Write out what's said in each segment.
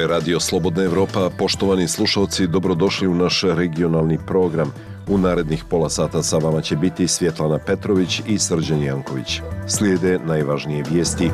je Radio Slobodna Evropa. Poštovani slušalci, dobrodošli u naš regionalni program. U narednih pola sata sa vama će biti Svjetlana Petrović i Srđan Janković. Slijede najvažnije vijesti.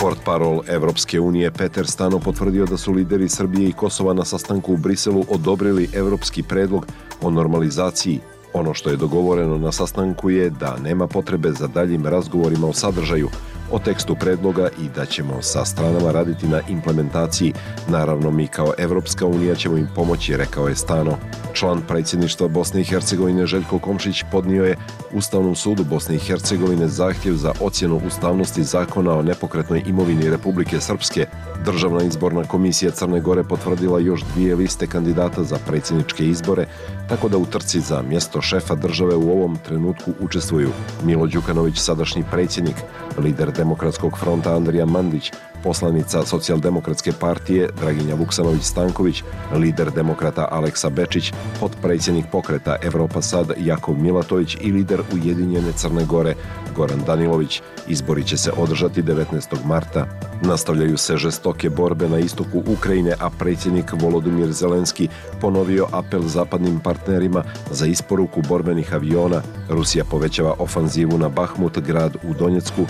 Port parol Evropske unije Peter Stano potvrdio da su lideri Srbije i Kosova na sastanku u Briselu odobrili evropski predlog o normalizaciji Ono što je dogovoreno na sastanku je da nema potrebe za daljim razgovorima o sadržaju, o tekstu predloga i da ćemo sa stranama raditi na implementaciji. Naravno, mi kao Evropska unija ćemo im pomoći, rekao je Stano. Član predsjedništva Bosne i Hercegovine Željko Komšić podnio je Ustavnom sudu Bosne i Hercegovine zahtjev za ocjenu ustavnosti zakona o nepokretnoj imovini Republike Srpske. Državna izborna komisija Crne Gore potvrdila još dvije liste kandidata za predsjedničke izbore, tako da u trci za mjesto šefa države u ovom trenutku učestvuju Milo Đukanović, sadašnji predsjednik, lider Demokratskog fronta Andrija Mandić, poslanica Socijaldemokratske partije Draginja Vuksanović-Stanković, lider demokrata Aleksa Bečić, potpredsjednik pokreta Evropa Sad Jakov Milatović i lider Ujedinjene Crne Gore Goran Danilović. Izbori će se održati 19. marta. Nastavljaju se žestoke borbe na istoku Ukrajine, a predsjednik Volodimir Zelenski ponovio apel zapadnim partnerima za isporuku borbenih aviona. Rusija povećava ofanzivu na Bahmut, grad u Donjecku,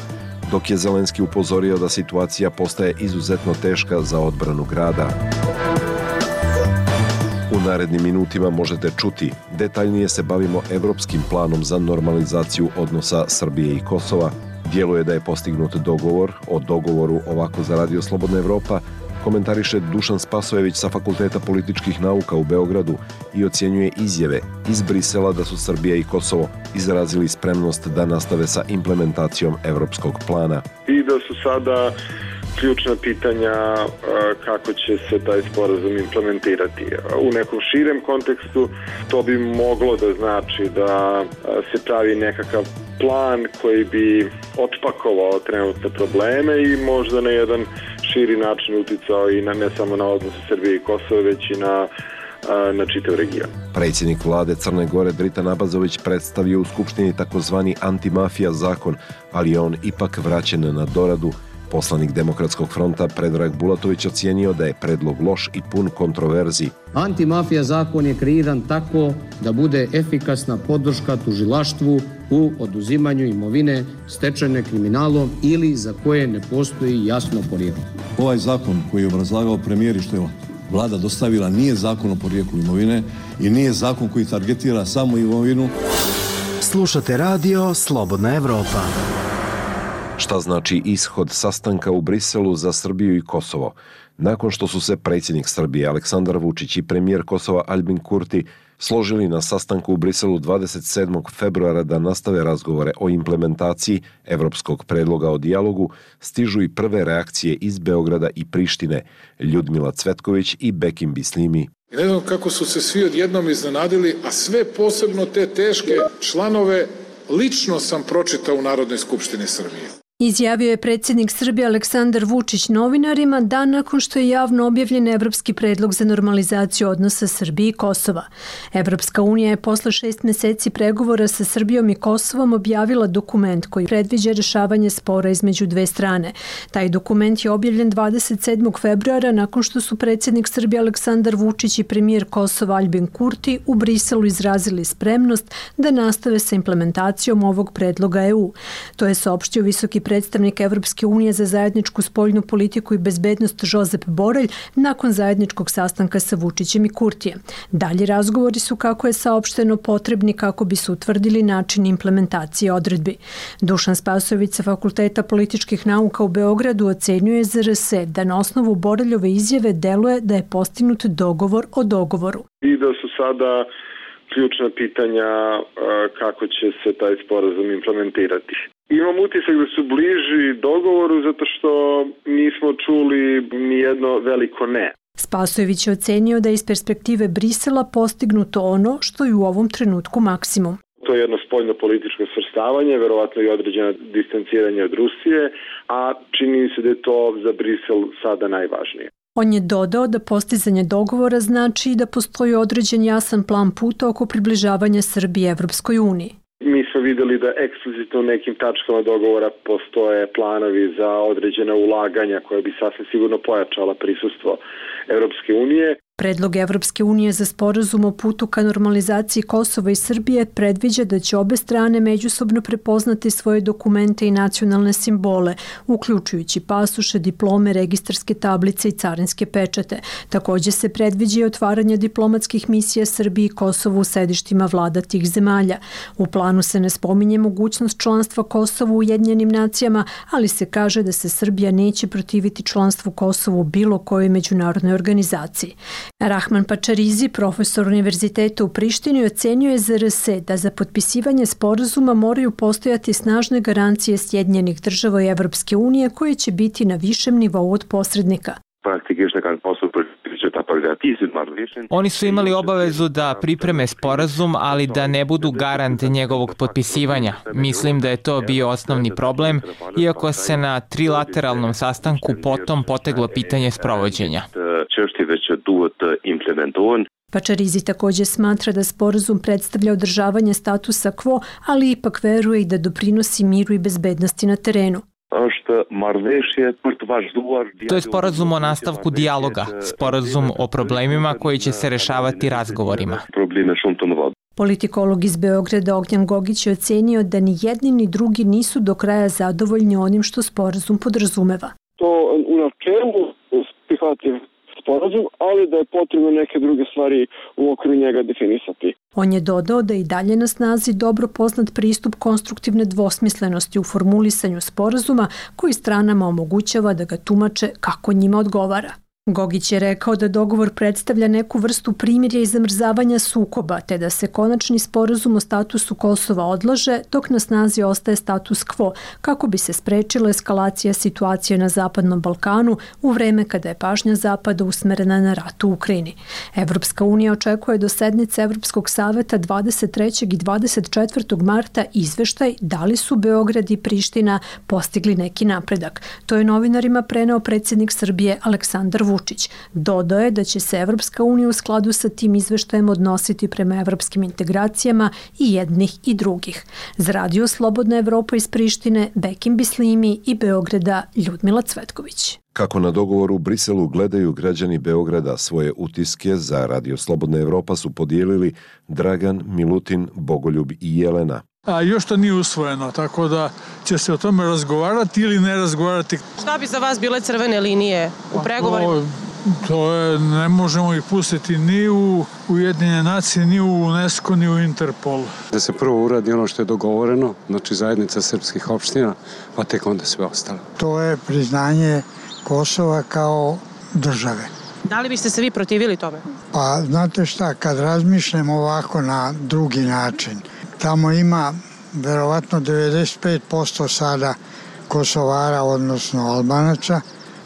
dok je Zelenski upozorio da situacija postaje izuzetno teška za odbranu grada. U narednim minutima možete čuti, detaljnije se bavimo evropskim planom za normalizaciju odnosa Srbije i Kosova. Djeluje da je postignut dogovor o dogovoru ovako za Radio Slobodna Evropa, komentariše Dušan Spasojević sa Fakulteta političkih nauka u Beogradu i ocjenjuje izjave iz Brisela da su Srbija i Kosovo izrazili spremnost da nastave sa implementacijom evropskog plana. I da su sada ključna pitanja kako će se taj sporazum implementirati. U nekom širem kontekstu to bi moglo da znači da se pravi nekakav plan koji bi otpakovao trenutne probleme i možda na jedan širi način uticao i na ne samo na odnose Srbije i Kosova, već i na na čitav region. Predsjednik vlade Crne Gore Drita Nabazović predstavio u Skupštini takozvani antimafija zakon, ali on ipak vraćen na doradu Poslanik Demokratskog fronta Predrag Bulatović ocijenio da je predlog loš i pun kontroverzi. Antimafija zakon je kreiran tako da bude efikasna podrška tužilaštvu u oduzimanju imovine stečene kriminalom ili za koje ne postoji jasno porijeklo. Ovaj zakon koji je obrazlagao premijeri što je vlada dostavila nije zakon o porijeklu imovine i nije zakon koji targetira samo imovinu. Slušate radio Slobodna Evropa. Šta znači ishod sastanka u Briselu za Srbiju i Kosovo? Nakon što su se predsjednik Srbije Aleksandar Vučić i premijer Kosova Albin Kurti složili na sastanku u Briselu 27. februara da nastave razgovore o implementaciji evropskog predloga o dijalogu, stižu i prve reakcije iz Beograda i Prištine, Ljudmila Cvetković i Bekim Bislimi. Ne znam kako su se svi odjednom iznenadili, a sve posebno te teške članove lično sam pročitao u Narodnoj skupštini Srbije. Izjavio je predsjednik Srbije Aleksandar Vučić novinarima dan nakon što je javno objavljen evropski predlog za normalizaciju odnosa Srbije i Kosova. Evropska unija je posle šest meseci pregovora sa Srbijom i Kosovom objavila dokument koji predviđa rešavanje spora između dve strane. Taj dokument je objavljen 27. februara nakon što su predsjednik Srbije Aleksandar Vučić i premijer Kosova Albin Kurti u Briselu izrazili spremnost da nastave sa implementacijom ovog predloga EU. To je saopštio visoki predstavnik Evropske unije za zajedničku spoljnu politiku i bezbednost Žozep Borelj nakon zajedničkog sastanka sa Vučićem i Kurtijem. Dalji razgovori su kako je saopšteno potrebni kako bi se utvrdili način implementacije odredbi. Dušan Spasović sa Fakulteta političkih nauka u Beogradu ocenjuje ZRS da na osnovu Boreljove izjave deluje da je postignut dogovor o dogovoru. I da su sada ključna pitanja kako će se taj sporazum implementirati. Imam utisak da su bliži dogovoru zato što nismo čuli ni jedno veliko ne. Spasojević je ocenio da je iz perspektive Brisela postignuto ono što je u ovom trenutku maksimum. To je jedno spoljno političko svrstavanje, verovatno i određeno distanciranje od Rusije, a čini se da je to za Brisel sada najvažnije. On je dodao da postizanje dogovora znači da postoji određen jasan plan puta oko približavanja Srbije Evropskoj uniji mi smo videli da eksplicitno u nekim tačkama dogovora postoje planovi za određena ulaganja koje bi sasvim sigurno pojačala prisustvo Europske unije. Predlog Evropske unije za sporazum o putu ka normalizaciji Kosova i Srbije predviđa da će obe strane međusobno prepoznati svoje dokumente i nacionalne simbole, uključujući pasuše, diplome, registarske tablice i carinske pečete. Također se predviđa i otvaranje diplomatskih misija Srbije i Kosova u sedištima vlada tih zemalja. U planu se ne spominje mogućnost članstva Kosova u Ujedinjenim nacijama, ali se kaže da se Srbija neće protiviti članstvu Kosova u bilo kojoj međunarodnoj organizaciji. Rahman Pačarizi, profesor Univerziteta u Prištini, ocenio je ZRS da za potpisivanje sporazuma moraju postojati snažne garancije Sjedinjenih država i Evropske unije koje će biti na višem nivou od posrednika. Oni su imali obavezu da pripreme sporazum, ali da ne budu garant njegovog potpisivanja. Mislim da je to bio osnovni problem, iako se na trilateralnom sastanku potom poteglo pitanje sprovođenja. Pačarizi također smatra da sporazum predstavlja održavanje statusa quo, ali ipak veruje i da doprinosi miru i bezbednosti na terenu. To je sporazum o nastavku dijaloga, sporazum o problemima koji će se rešavati razgovorima. Politikolog iz Beograda Ognjan Gogić je ocenio da ni jedni ni drugi nisu do kraja zadovoljni onim što sporazum podrazumeva. To u načelu prihvatim sporazum, ali da je potrebno neke druge stvari u okviru njega definisati. On je dodao da i dalje na snazi dobro poznat pristup konstruktivne dvosmislenosti u formulisanju sporazuma koji stranama omogućava da ga tumače kako njima odgovara. Gogić je rekao da dogovor predstavlja neku vrstu primirja i zamrzavanja sukoba, te da se konačni sporazum o statusu Kosova odlaže, dok na snazi ostaje status quo, kako bi se sprečila eskalacija situacije na Zapadnom Balkanu u vreme kada je pažnja Zapada usmerena na rat u Ukrajini. Evropska unija očekuje do sednice Evropskog saveta 23. i 24. marta izveštaj da li su Beograd i Priština postigli neki napredak. To je novinarima preneo predsjednik Srbije Aleksandar Vučić. Vučić. Dodao je da će se Evropska unija u skladu sa tim izveštajem odnositi prema evropskim integracijama i jednih i drugih. Za radio Slobodna Evropa iz Prištine, Bekim Bislimi i Beograda Ljudmila Cvetković. Kako na dogovoru u Briselu gledaju građani Beograda svoje utiske za Radio Slobodna Evropa su podijelili Dragan, Milutin, Bogoljub i Jelena a još to nije usvojeno, tako da će se o tome razgovarati ili ne razgovarati. Šta bi za vas bile crvene linije u pregovorima? To, to je, ne možemo ih pustiti ni u Ujedinjene nacije, ni u UNESCO, ni u Interpol. Da se prvo uradi ono što je dogovoreno, znači zajednica srpskih opština, pa tek onda sve ostalo. To je priznanje Kosova kao države. Da li biste se vi protivili tome? Pa, znate šta, kad razmišljamo ovako na drugi način, Tamo ima verovatno 95% sada Kosovara, odnosno Albanaca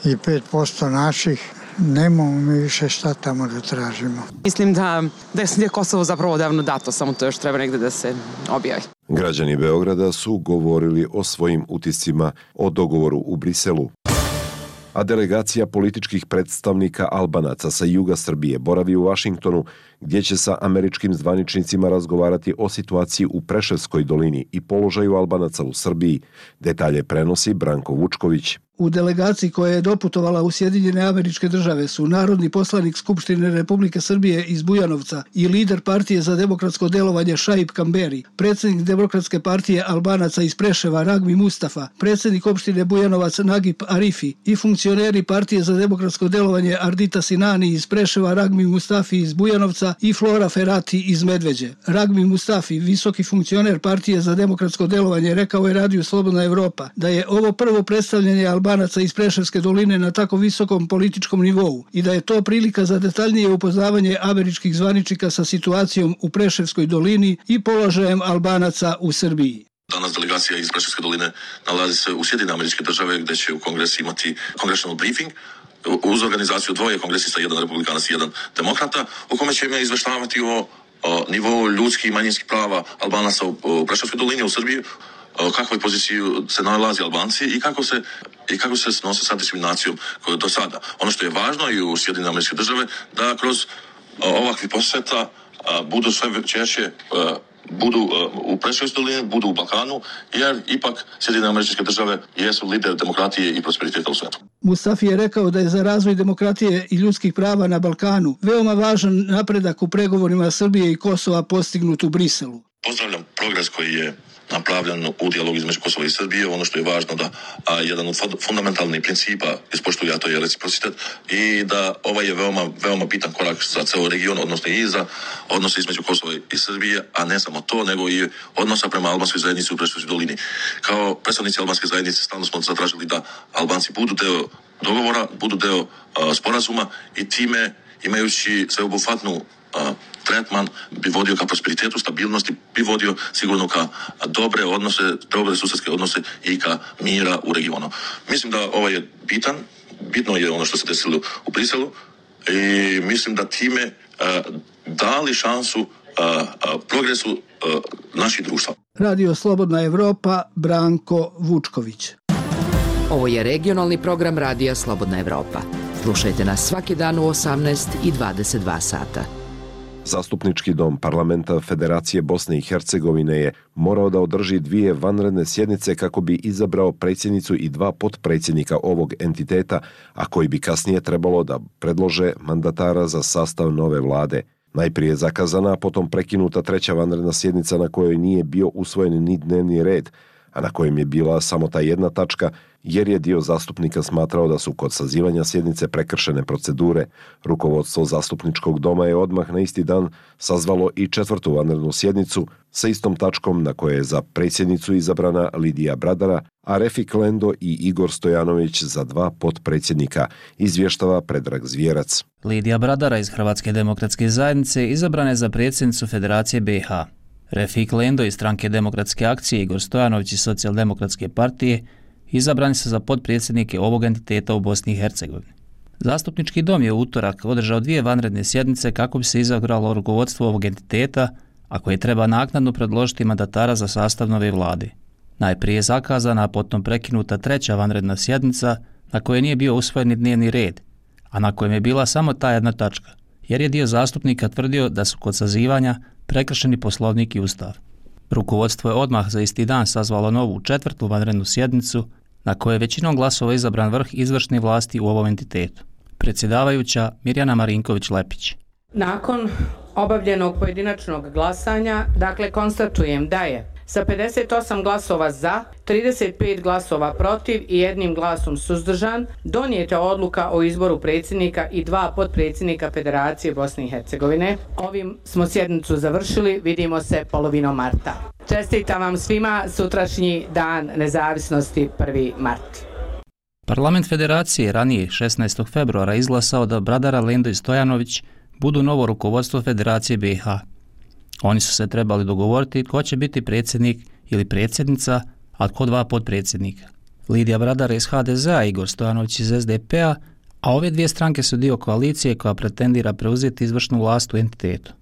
i 5% naših. Nemamo mi više šta tamo da tražimo. Mislim da, da je Kosovo zapravo davno dato, samo to još treba negde da se objavi. Građani Beograda su govorili o svojim utiscima o dogovoru u Briselu a delegacija političkih predstavnika Albanaca sa juga Srbije boravi u Vašingtonu gdje će sa američkim zvaničnicima razgovarati o situaciji u Preševskoj dolini i položaju Albanaca u Srbiji. Detalje prenosi Branko Vučković. U delegaciji koja je doputovala u Sjedinjene američke države su narodni poslanik Skupštine Republike Srbije iz Bujanovca i lider partije za demokratsko delovanje Šaib Kamberi, predsjednik demokratske partije Albanaca iz Preševa Ragmi Mustafa, predsjednik opštine Bujanovac Nagip Arifi i funkcioneri partije za demokratsko delovanje Ardita Sinani iz Preševa Ragmi Mustafi iz Bujanovca i Flora Ferati iz Medveđe. Ragmi Mustafi, visoki funkcioner partije za demokratsko delovanje, rekao je Radio Slobodna Evropa da je ovo prvo predstavljanje Albanaca iz Preševske doline na tako visokom političkom nivou i da je to prilika za detaljnije upoznavanje američkih zvaničnika sa situacijom u Preševskoj dolini i položajem Albanaca u Srbiji. Danas delegacija iz Preševske doline nalazi se u Sjedine američke države gde će u kongresu imati congressional briefing uz organizaciju dvoje kongresista, jedan republikanac i jedan demokrata, u kome će me izveštavati o, o nivou ljudskih i manjinskih prava Albanaca u, u Preševskoj dolini u Srbiji, o kakvoj poziciji se nalazi Albanci i kako se i kako se nose sa diskriminacijom koja do sada. Ono što je važno i u Sjedinjene američke države da kroz ovakvi poseta budu sve češće budu u Preševskoj dolini, budu u Balkanu, jer ipak Sjedine američke države jesu lider demokratije i prosperiteta u svetu. Mustafi je rekao da je za razvoj demokratije i ljudskih prava na Balkanu veoma važan napredak u pregovorima Srbije i Kosova postignut u Briselu. Pozdravljam progres koji je napravljen u dijalogu između Kosova i Srbije. Ono što je važno da a, jedan od fundamentalnih principa ispoštuje, a to je reciprocitet i da ovaj je veoma, veoma bitan korak za ceo region, odnosno i za odnose između Kosova i Srbije, a ne samo to, nego i odnosa prema albanskoj zajednici u Preštovskoj dolini. Kao predstavnici albanske zajednice stalno smo zatražili da Albanci budu deo dogovora, budu deo a, sporazuma i time imajući sveobuhvatnu tretman bi vodio ka prosperitetu, stabilnosti, bi vodio sigurno ka dobre odnose, dobre susedske odnose i ka mira u regionu. Mislim da ovo je bitan, bitno je ono što se desilo u Briselu i mislim da time uh, dali šansu uh, uh, progresu uh, naših društva. Radio Slobodna Evropa, Branko Vučković. Ovo je regionalni program Radija Slobodna Evropa. Slušajte nas svaki dan u 18 i 22 sata. Zastupnički dom parlamenta Federacije Bosne i Hercegovine je morao da održi dvije vanredne sjednice kako bi izabrao predsjednicu i dva potpredsjednika ovog entiteta, a koji bi kasnije trebalo da predlože mandatara za sastav nove vlade. Najprije zakazana, a potom prekinuta treća vanredna sjednica na kojoj nije bio usvojen ni dnevni red, a na kojem je bila samo ta jedna tačka, jer je dio zastupnika smatrao da su kod sazivanja sjednice prekršene procedure. Rukovodstvo zastupničkog doma je odmah na isti dan sazvalo i četvrtu vanrednu sjednicu sa istom tačkom na koje je za predsjednicu izabrana Lidija Bradara, a Refik Lendo i Igor Stojanović za dva potpredsjednika, izvještava Predrag Zvjerac. Lidija Bradara iz Hrvatske demokratske zajednice izabrana je za predsjednicu Federacije BiH. Refik Lendo iz stranke demokratske akcije Igor Stojanović iz socijaldemokratske partije izabrani se za podpredsjednike ovog entiteta u Bosni i Hercegovini. Zastupnički dom je u utorak održao dvije vanredne sjednice kako bi se izagralo rukovodstvo ovog entiteta, a koje treba naknadno predložiti mandatara za sastav nove vlade. Najprije je zakazana, a potom prekinuta treća vanredna sjednica na kojoj nije bio usvojeni dnevni red, a na kojem je bila samo ta jedna tačka, jer je dio zastupnika tvrdio da su kod sazivanja prekršeni poslovnik i ustav. Rukovodstvo je odmah za isti dan sazvalo novu četvrtu vanrednu sjednicu na kojoj je većinom glasova izabran vrh izvršne vlasti u ovom entitetu. Predsjedavajuća Mirjana Marinković-Lepić. Nakon obavljenog pojedinačnog glasanja, dakle, konstatujem da je sa 58 glasova za, 35 glasova protiv i jednim glasom suzdržan, donijeta odluka o izboru predsjednika i dva podpredsjednika Federacije Bosne i Hercegovine. Ovim smo sjednicu završili, vidimo se polovinom marta. Čestitam vam svima sutrašnji dan nezavisnosti 1. mart. Parlament Federacije ranije 16. februara izglasao da Bradara Lendo i Stojanović budu novo rukovodstvo Federacije BiH. Oni su se trebali dogovoriti ko će biti predsjednik ili predsjednica, a ko dva podpredsjednika. Lidija Bradara iz HDZ-a i Igor Stojanović iz SDP-a, a ove dvije stranke su dio koalicije koja pretendira preuzeti izvršnu vlast u entitetu.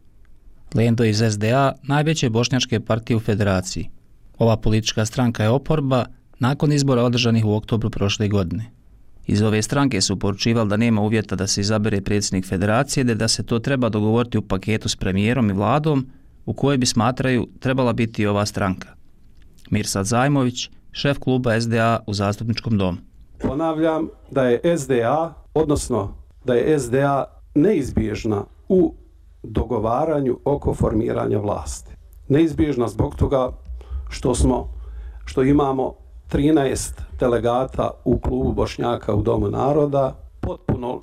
Lendo iz SDA, najveće bošnjačke partije u federaciji. Ova politička stranka je oporba nakon izbora održanih u oktobru prošle godine. Iz ove stranke su poručivali da nema uvjeta da se izabere predsjednik federacije, da se to treba dogovoriti u paketu s premijerom i vladom, u kojoj bi smatraju trebala biti ova stranka. Mirsad Zajmović, šef kluba SDA u zastupničkom domu. Ponavljam da je SDA, odnosno da je SDA neizbježna u dogovaranju oko formiranja vlasti. Neizbježna zbog toga što smo, što imamo 13 delegata u klubu Bošnjaka u Domu naroda, potpuno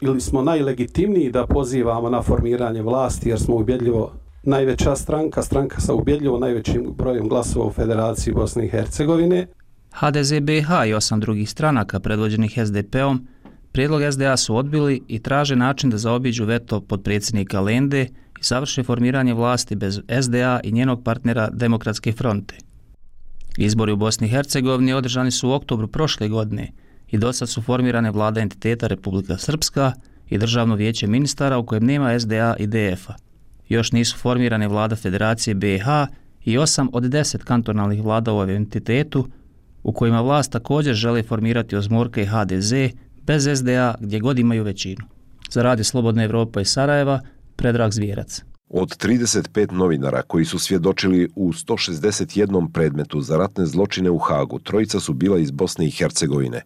ili smo najlegitimniji da pozivamo na formiranje vlasti jer smo ubjedljivo najveća stranka, stranka sa ubjedljivo najvećim brojem glasova u Federaciji Bosne i Hercegovine. HDZ BH i osam drugih stranaka predvođenih SDP-om prijedlog SDA su odbili i traže način da zaobiđu veto pod predsjednika Lende i završe formiranje vlasti bez SDA i njenog partnera Demokratske fronte. Izbori u Bosni i Hercegovini održani su u oktobru prošle godine i do sad su formirane vlada entiteta Republika Srpska i Državno vijeće ministara u kojem nema SDA i DF-a još nisu formirane vlada Federacije BiH i osam od deset kantonalnih vlada u entitetu, u kojima vlast također žele formirati Ozmorka i HDZ bez SDA gdje god imaju većinu. Za radi Slobodna Evropa i Sarajeva, Predrag Zvijerac. Od 35 novinara koji su svjedočili u 161 predmetu za ratne zločine u Hagu, trojica su bila iz Bosne i Hercegovine.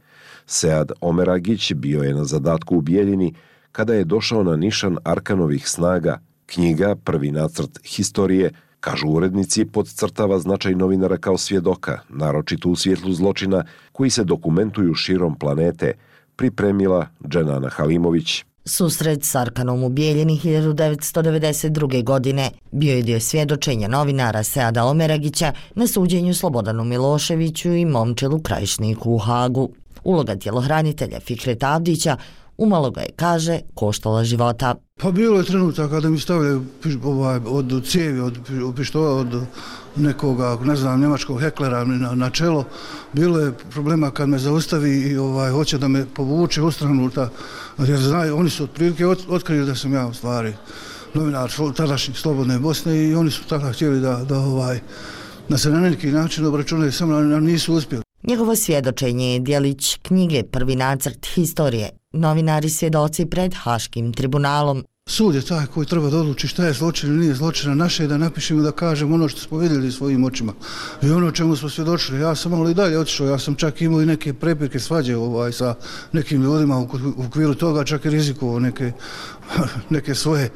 Sead Omeragić bio je na zadatku u Bijeljini kada je došao na nišan Arkanovih snaga. Knjiga, prvi nacrt historije, kažu urednici, podcrtava značaj novinara kao svjedoka, naročito u svjetlu zločina koji se dokumentuju širom planete, pripremila Dženana Halimović. Susret s Arkanom u Bijeljini 1992. godine bio je dio svjedočenja novinara Seada Omeragića na suđenju Slobodanu Miloševiću i Momčelu Krajišniku u Hagu. Uloga tjelohranitelja Fikret Avdića umalo ga je, kaže, koštala života. Pa bilo je trenutak kada mi stavljaju ovaj, od cijevi, od pištola, od nekoga, ne znam, njemačkog heklera na, na čelo. Bilo je problema kad me zaustavi i ovaj, hoće da me povuče u stranu, ta, jer znaju, oni su otprilike ot, otkrili da sam ja u stvari novinar tadašnjih Slobodne Bosne i oni su tada htjeli da, da, ovaj, da se na neki način obračunaju, samo nisu uspjeli. Njegovo svjedočenje je dijelić knjige Prvi nacrt historije, novinari svjedoci pred Haškim tribunalom. Sud je taj koji treba da odluči šta je zločin ili nije zločina. Naše je da napišemo da kažemo ono što smo vidjeli svojim očima i ono čemu smo svjedočili. Ja sam malo i dalje otišao, ja sam čak imao i neke prepirke svađe ovaj, sa nekim ljudima u, u okviru toga, čak i rizikovao neke, neke svoje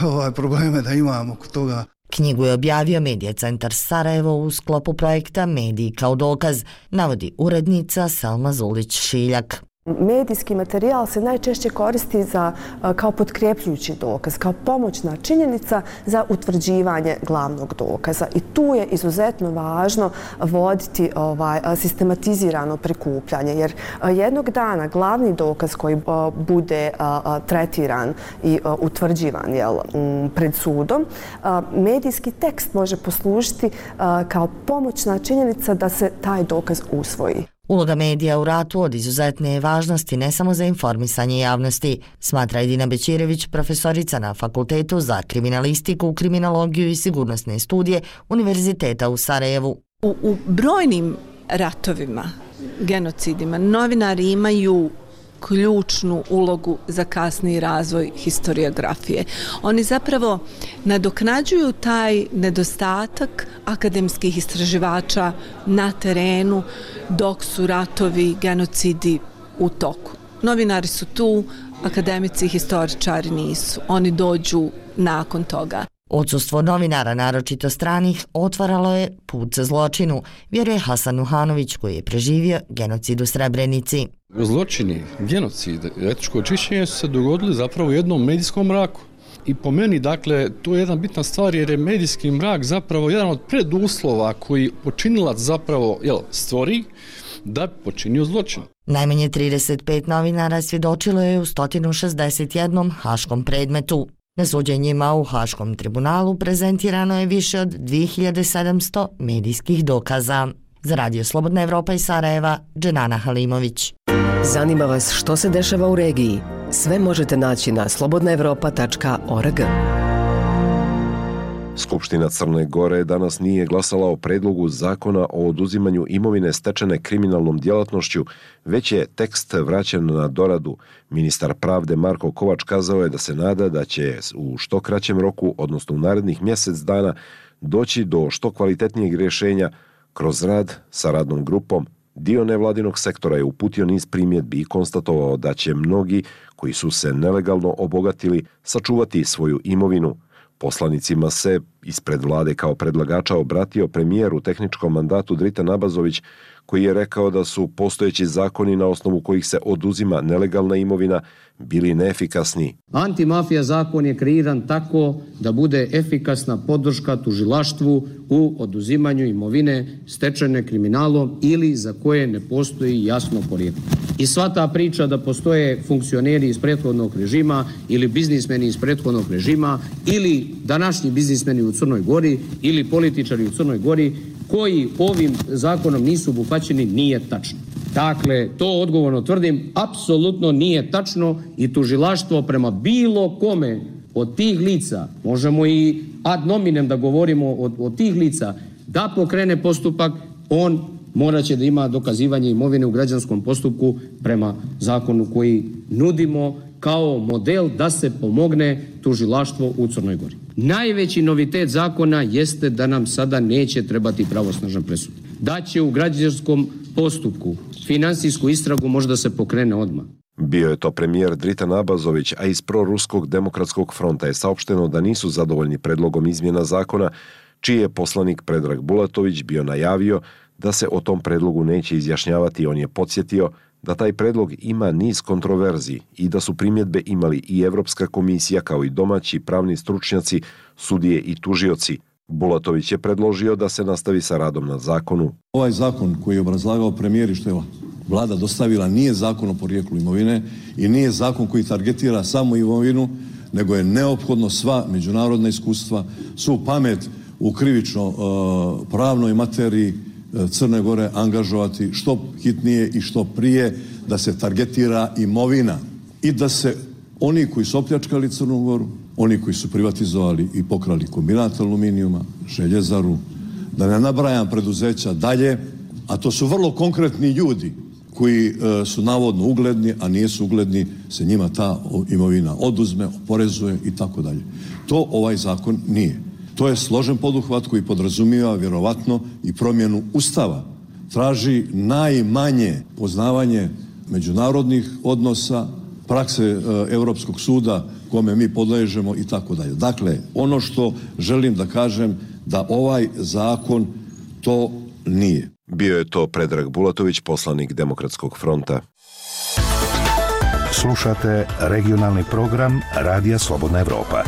ovaj, probleme da imamo kod toga. Knjigu je objavio Medija centar Sarajevo u sklopu projekta Mediji kao dokaz, navodi urednica Selma Zulić-Šiljak. Medijski materijal se najčešće koristi za, kao potkrepljujući dokaz, kao pomoćna činjenica za utvrđivanje glavnog dokaza. I tu je izuzetno važno voditi ovaj, sistematizirano prikupljanje, jer jednog dana glavni dokaz koji bude tretiran i utvrđivan jel, pred sudom, medijski tekst može poslužiti kao pomoćna činjenica da se taj dokaz usvoji. Uloga medija u ratu od izuzetne je važnosti ne samo za informisanje javnosti, smatra Edina Bećirević, profesorica na Fakultetu za kriminalistiku, kriminologiju i sigurnosne studije Univerziteta u Sarajevu. U, u brojnim ratovima, genocidima, novinari imaju ključnu ulogu za kasni razvoj historiografije. Oni zapravo nadoknađuju taj nedostatak akademskih istraživača na terenu dok su ratovi, genocidi u toku. Novinari su tu, akademici i historičari nisu. Oni dođu nakon toga. Odsustvo novinara, naročito stranih, otvaralo je put za zločinu, vjeruje Hasan Nuhanović koji je preživio genocid u Srebrenici. Zločini, genocid, etičko očišćenje su se dogodili zapravo u jednom medijskom mraku. I po meni, dakle, to je jedna bitna stvar jer je medijski mrak zapravo jedan od preduslova koji počinilac zapravo jel, stvori da bi počinio zločin. Najmanje 35 novinara svjedočilo je u 161. haškom predmetu. Na suđenjima u Haškom tribunalu prezentirano je više od 2700 medijskih dokaza. Za Radio Slobodna Evropa i Sarajeva, Dženana Halimović. Zanima vas što se dešava u regiji? Sve možete naći na slobodnaevropa.org. Skupština Crne Gore danas nije glasala o predlogu zakona o oduzimanju imovine stečene kriminalnom djelatnošću, već je tekst vraćen na doradu. Ministar pravde Marko Kovač kazao je da se nada da će u što kraćem roku, odnosno u narednih mjesec dana, doći do što kvalitetnijeg rješenja kroz rad sa radnom grupom. Dio nevladinog sektora je uputio niz primjedbi i konstatovao da će mnogi koji su se nelegalno obogatili sačuvati svoju imovinu – Poslanicima se ispred vlade kao predlagača obratio premijer u tehničkom mandatu Drita Nabazović, koji je rekao da su postojeći zakoni na osnovu kojih se oduzima nelegalna imovina bili neefikasni. Antimafija zakon je kreiran tako da bude efikasna podrška tužilaštvu u oduzimanju imovine stečene kriminalom ili za koje ne postoji jasno porijeklo. I sva ta priča da postoje funkcioneri iz prethodnog režima ili biznismeni iz prethodnog režima ili današnji biznismeni u Crnoj Gori ili političari u Crnoj Gori koji ovim zakonom nisu obuhvaćeni nije tačno. Dakle, to odgovorno tvrdim, apsolutno nije tačno i tužilaštvo prema bilo kome od tih lica, možemo i ad nominem da govorimo od, od tih lica, da pokrene postupak, on morat će da ima dokazivanje imovine u građanskom postupku prema zakonu koji nudimo kao model da se pomogne tužilaštvo u Crnoj Gori. Najveći novitet zakona jeste da nam sada neće trebati pravosnažan presud. Da će u građanskom postupku finansijsku istragu možda se pokrene odmah. Bio je to premijer Dritan Abazović, a iz proruskog demokratskog fronta je saopšteno da nisu zadovoljni predlogom izmjena zakona, čiji je poslanik Predrag Bulatović bio najavio da se o tom predlogu neće izjašnjavati. On je podsjetio da taj predlog ima niz kontroverzi i da su primjedbe imali i Evropska komisija kao i domaći pravni stručnjaci, sudije i tužioci. Bulatović je predložio da se nastavi sa radom na zakonu. Ovaj zakon koji je obrazlagao premijer i što je vlada dostavila nije zakon o porijeklu imovine i nije zakon koji targetira samo imovinu, nego je neophodno sva međunarodna iskustva, svu pamet u krivično uh, pravnoj materiji E, Crne Gore angažovati što hitnije i što prije da se targetira imovina i da se oni koji su opljačkali Crnu Goru, oni koji su privatizovali i pokrali kombinat aluminijuma, željezaru, da ne nabrajam preduzeća dalje, a to su vrlo konkretni ljudi koji e, su navodno ugledni, a nisu ugledni, se njima ta imovina oduzme, oporezuje i tako dalje. To ovaj zakon nije. To je složen poduhvat koji podrazumijeva vjerovatno i promjenu ustava. Traži najmanje poznavanje međunarodnih odnosa, prakse e, Europskog suda kome mi podležemo i tako dalje. Dakle, ono što želim da kažem da ovaj zakon to nije. Bio je to Predrag Bulatović, poslanik Demokratskog fronta. Slušate regionalni program Radija Slobodna Evropa.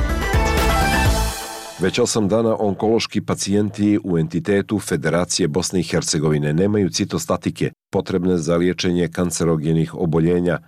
Već osam dana onkološki pacijenti u entitetu Federacije Bosne i Hercegovine nemaju citostatike potrebne za liječenje kancerogenih oboljenja.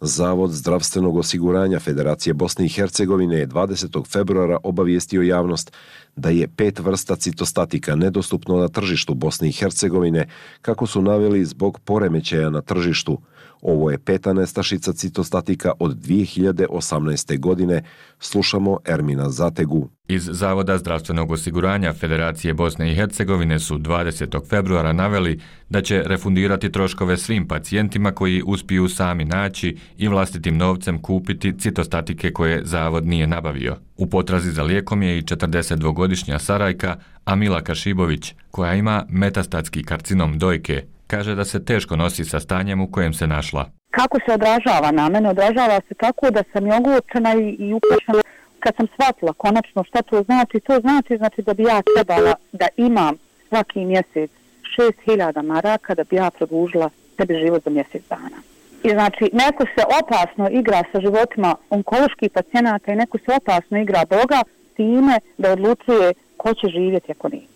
Zavod zdravstvenog osiguranja Federacije Bosne i Hercegovine je 20. februara obavijestio javnost da je pet vrsta citostatika nedostupno na tržištu Bosne i Hercegovine, kako su naveli zbog poremećaja na tržištu. Ovo je peta nestašica citostatika od 2018. godine. Slušamo Ermina Zategu. Iz Zavoda zdravstvenog osiguranja Federacije Bosne i Hercegovine su 20. februara naveli da će refundirati troškove svim pacijentima koji uspiju sami naći i vlastitim novcem kupiti citostatike koje Zavod nije nabavio. U potrazi za lijekom je i 42-godišnja Sarajka Amila Kašibović, koja ima metastatski karcinom dojke, kaže da se teško nosi sa stanjem u kojem se našla. Kako se odražava na mene? Odražava se tako da sam i oglučena i, i uplašena. Kad sam shvatila konačno šta to znači, to znači znači da bi ja trebala da imam svaki mjesec 6000 maraka da bi ja produžila sebi život za mjesec dana. I znači, neko se opasno igra sa životima onkoloških pacijenata i neko se opasno igra Boga time da odlučuje ko će živjeti ako nije.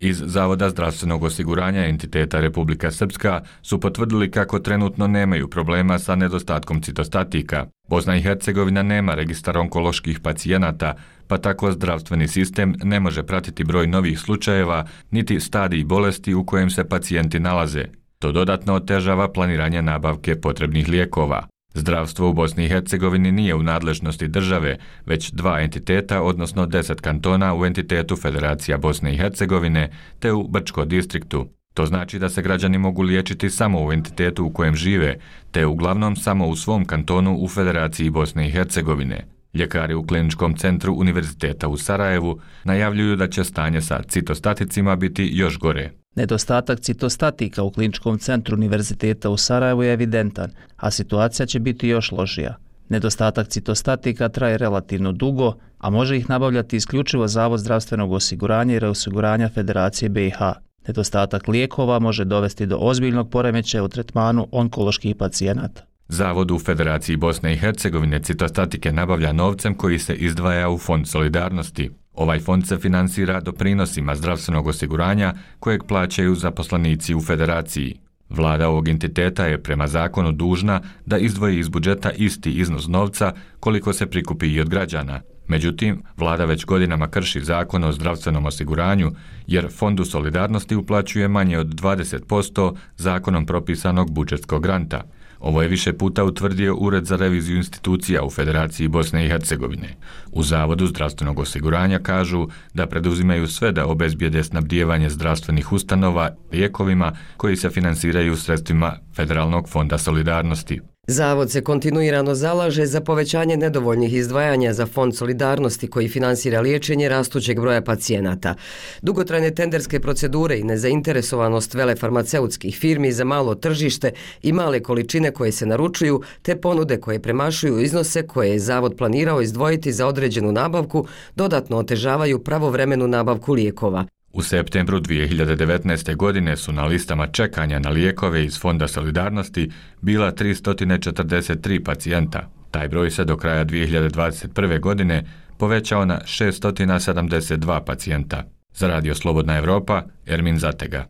Iz Zavoda zdravstvenog osiguranja entiteta Republika Srpska su potvrdili kako trenutno nemaju problema sa nedostatkom citostatika. Bosna i Hercegovina nema registar onkoloških pacijenata, pa tako zdravstveni sistem ne može pratiti broj novih slučajeva niti stadij bolesti u kojem se pacijenti nalaze. To dodatno otežava planiranje nabavke potrebnih lijekova. Zdravstvo u Bosni i Hercegovini nije u nadležnosti države, već dva entiteta, odnosno deset kantona u entitetu Federacija Bosne i Hercegovine te u Brčko distriktu. To znači da se građani mogu liječiti samo u entitetu u kojem žive, te uglavnom samo u svom kantonu u Federaciji Bosne i Hercegovine. Ljekari u kliničkom centru Univerziteta u Sarajevu najavljuju da će stanje sa citostaticima biti još gore. Nedostatak citostatika u kliničkom centru Univerziteta u Sarajevu je evidentan, a situacija će biti još lošija. Nedostatak citostatika traje relativno dugo, a može ih nabavljati isključivo Zavod zdravstvenog osiguranja i reosiguranja Federacije BiH. Nedostatak lijekova može dovesti do ozbiljnog poremećaja u tretmanu onkoloških pacijenata. Zavod u Federaciji Bosne i Hercegovine citostatike nabavlja novcem koji se izdvaja u Fond solidarnosti. Ovaj fond se finansira doprinosima zdravstvenog osiguranja kojeg plaćaju zaposlenici u federaciji. Vlada ovog entiteta je prema zakonu dužna da izdvoji iz budžeta isti iznos novca koliko se prikupi i od građana. Međutim, vlada već godinama krši zakon o zdravstvenom osiguranju jer Fondu solidarnosti uplaćuje manje od 20% zakonom propisanog budžetskog granta – Ovo je više puta utvrdio Ured za reviziju institucija u Federaciji Bosne i Hercegovine. U Zavodu zdravstvenog osiguranja kažu da preduzimaju sve da obezbijede snabdijevanje zdravstvenih ustanova lijekovima koji se finansiraju sredstvima Federalnog fonda solidarnosti. Zavod se kontinuirano zalaže za povećanje nedovoljnih izdvajanja za Fond solidarnosti koji finansira liječenje rastućeg broja pacijenata. Dugotrajne tenderske procedure i nezainteresovanost vele farmaceutskih firmi za malo tržište i male količine koje se naručuju, te ponude koje premašuju iznose koje je Zavod planirao izdvojiti za određenu nabavku, dodatno otežavaju pravovremenu nabavku lijekova. U septembru 2019. godine su na listama čekanja na lijekove iz Fonda Solidarnosti bila 343 pacijenta. Taj broj se do kraja 2021. godine povećao na 672 pacijenta. Za Radio Slobodna Evropa, Ermin Zatega.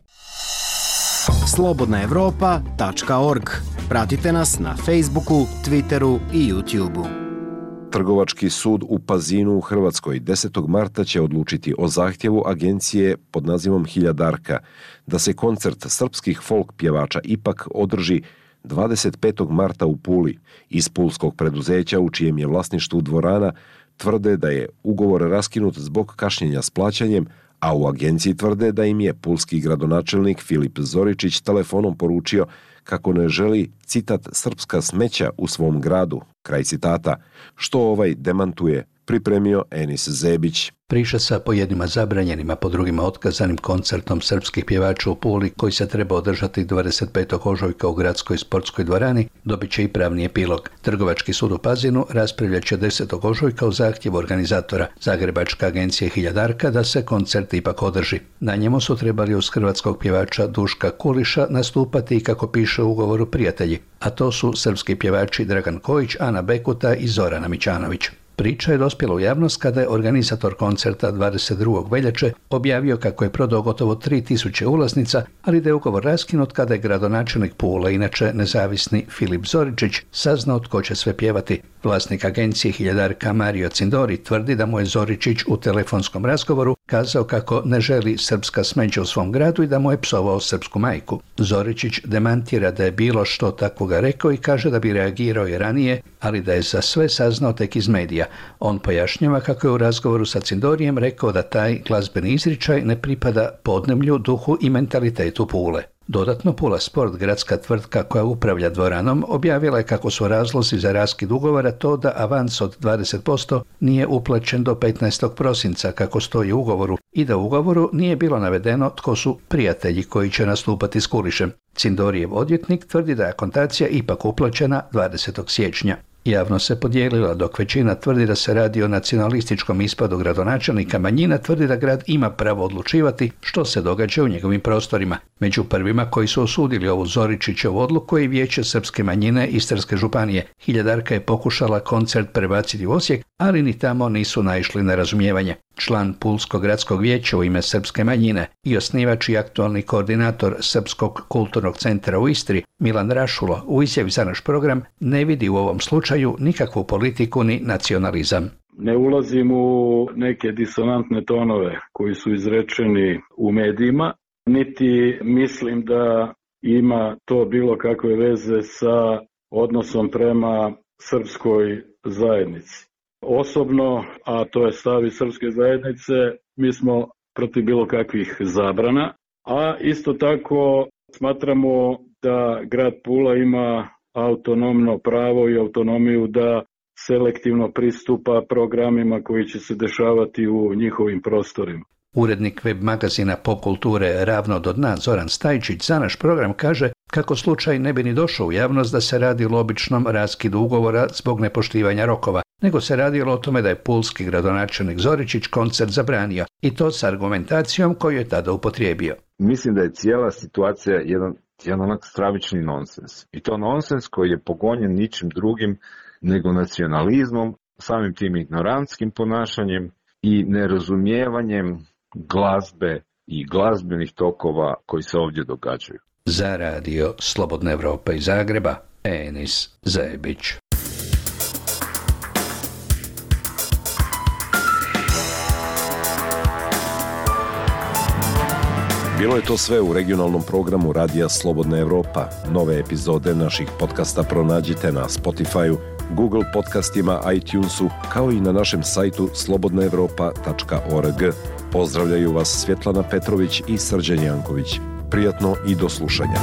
slobodnaevropa.org Pratite nas na Facebooku, Twitteru i YouTubeu. Trgovački sud u Pazinu u Hrvatskoj 10. marta će odlučiti o zahtjevu agencije pod nazivom Hiljadarka da se koncert srpskih folk pjevača ipak održi 25. marta u Puli. Iz pulskog preduzeća u čijem je vlasništvu dvorana tvrde da je ugovor raskinut zbog kašnjenja s plaćanjem, a u agenciji tvrde da im je pulski gradonačelnik Filip Zoričić telefonom poručio kako ne želi citat srpska smeća u svom gradu, kraj citata, što ovaj demantuje pripremio Enis Zebić. Priča sa po jednima zabranjenima, po drugima otkazanim koncertom srpskih pjevača u Puli, koji se treba održati 25. ožujka u gradskoj sportskoj dvorani, dobit će i pravni epilog. Trgovački sud u Pazinu raspravljat će 10. ožujka u zahtjevu organizatora Zagrebačka agencija Hiljadarka da se koncert ipak održi. Na njemu su trebali uz hrvatskog pjevača Duška Kuliša nastupati i kako piše u ugovoru prijatelji, a to su srpski pjevači Dragan Kojić, Ana Bekuta i Zorana Mićanović. Priča je dospjela u javnost kada je organizator koncerta 22. veljače objavio kako je prodao gotovo 3000 ulaznica, ali da je ugovor raskinut kada je gradonačelnik Pula, inače nezavisni Filip Zoričić, saznao tko će sve pjevati. Vlasnik agencije Hiljadarka Mario Cindori tvrdi da mu je Zoričić u telefonskom razgovoru kazao kako ne želi srpska smeđa u svom gradu i da mu je psovao srpsku majku. Zoričić demantira da je bilo što takvoga rekao i kaže da bi reagirao i ranije, ali da je za sve saznao tek iz medija. On pojašnjava kako je u razgovoru sa Cindorijem rekao da taj glazbeni izričaj ne pripada podnemlju, duhu i mentalitetu Pule. Dodatno Pula Sport, gradska tvrtka koja upravlja dvoranom, objavila je kako su razlozi za raskid ugovora to da avans od 20% nije uplaćen do 15. prosinca kako stoji u ugovoru i da u ugovoru nije bilo navedeno tko su prijatelji koji će nastupati s Kulišem. Cindorijev odvjetnik tvrdi da je akontacija ipak uplaćena 20. siječnja. Javno se podijelila dok većina tvrdi da se radi o nacionalističkom ispadu gradonačelnika, manjina tvrdi da grad ima pravo odlučivati što se događa u njegovim prostorima. Među prvima koji su osudili ovu Zoričićevu odluku je vijeće srpske manjine Istarske županije. Hiljadarka je pokušala koncert prebaciti u Osijek, ali ni tamo nisu naišli na razumijevanje. Član Pulskog gradskog vijeća u ime srpske manjine i osnivač i aktualni koordinator Srpskog kulturnog centra u Istri, Milan Rašulo, u izjavi za naš program ne vidi u ovom slučaju nikakvu politiku ni nacionalizam. Ne ulazim u neke disonantne tonove koji su izrečeni u medijima, niti mislim da ima to bilo kakve veze sa odnosom prema srpskoj zajednici. Osobno, a to je stavi srpske zajednice, mi smo protiv bilo kakvih zabrana, a isto tako smatramo da grad Pula ima autonomno pravo i autonomiju da selektivno pristupa programima koji će se dešavati u njihovim prostorima. Urednik web magazina Pop kulture Ravno do dna Zoran Stajčić za naš program kaže kako slučaj ne bi ni došao u javnost da se radi o običnom raskidu ugovora zbog nepoštivanja rokova, nego se radilo o tome da je pulski gradonačelnik Zoričić koncert zabranio i to s argumentacijom koju je tada upotrijebio. Mislim da je cijela situacija jedan, jedan onak stravični nonsens. I to nonsens koji je pogonjen ničim drugim nego nacionalizmom, samim tim ignorantskim ponašanjem i nerazumijevanjem glazbe i glazbenih tokova koji se ovdje događaju. Za radio Slobodna Evropa iz Zagreba, Enis Zajebić. Bilo je to sve u regionalnom programu Radija Slobodna Evropa. Nove epizode naših podcasta pronađite na Spotify-u, Google podcastima, iTunesu, kao i na našem sajtu slobodnaevropa.org. Pozdravljaju vas Svjetlana Petrović i Srđan Janković. Prijatno i do slušanja.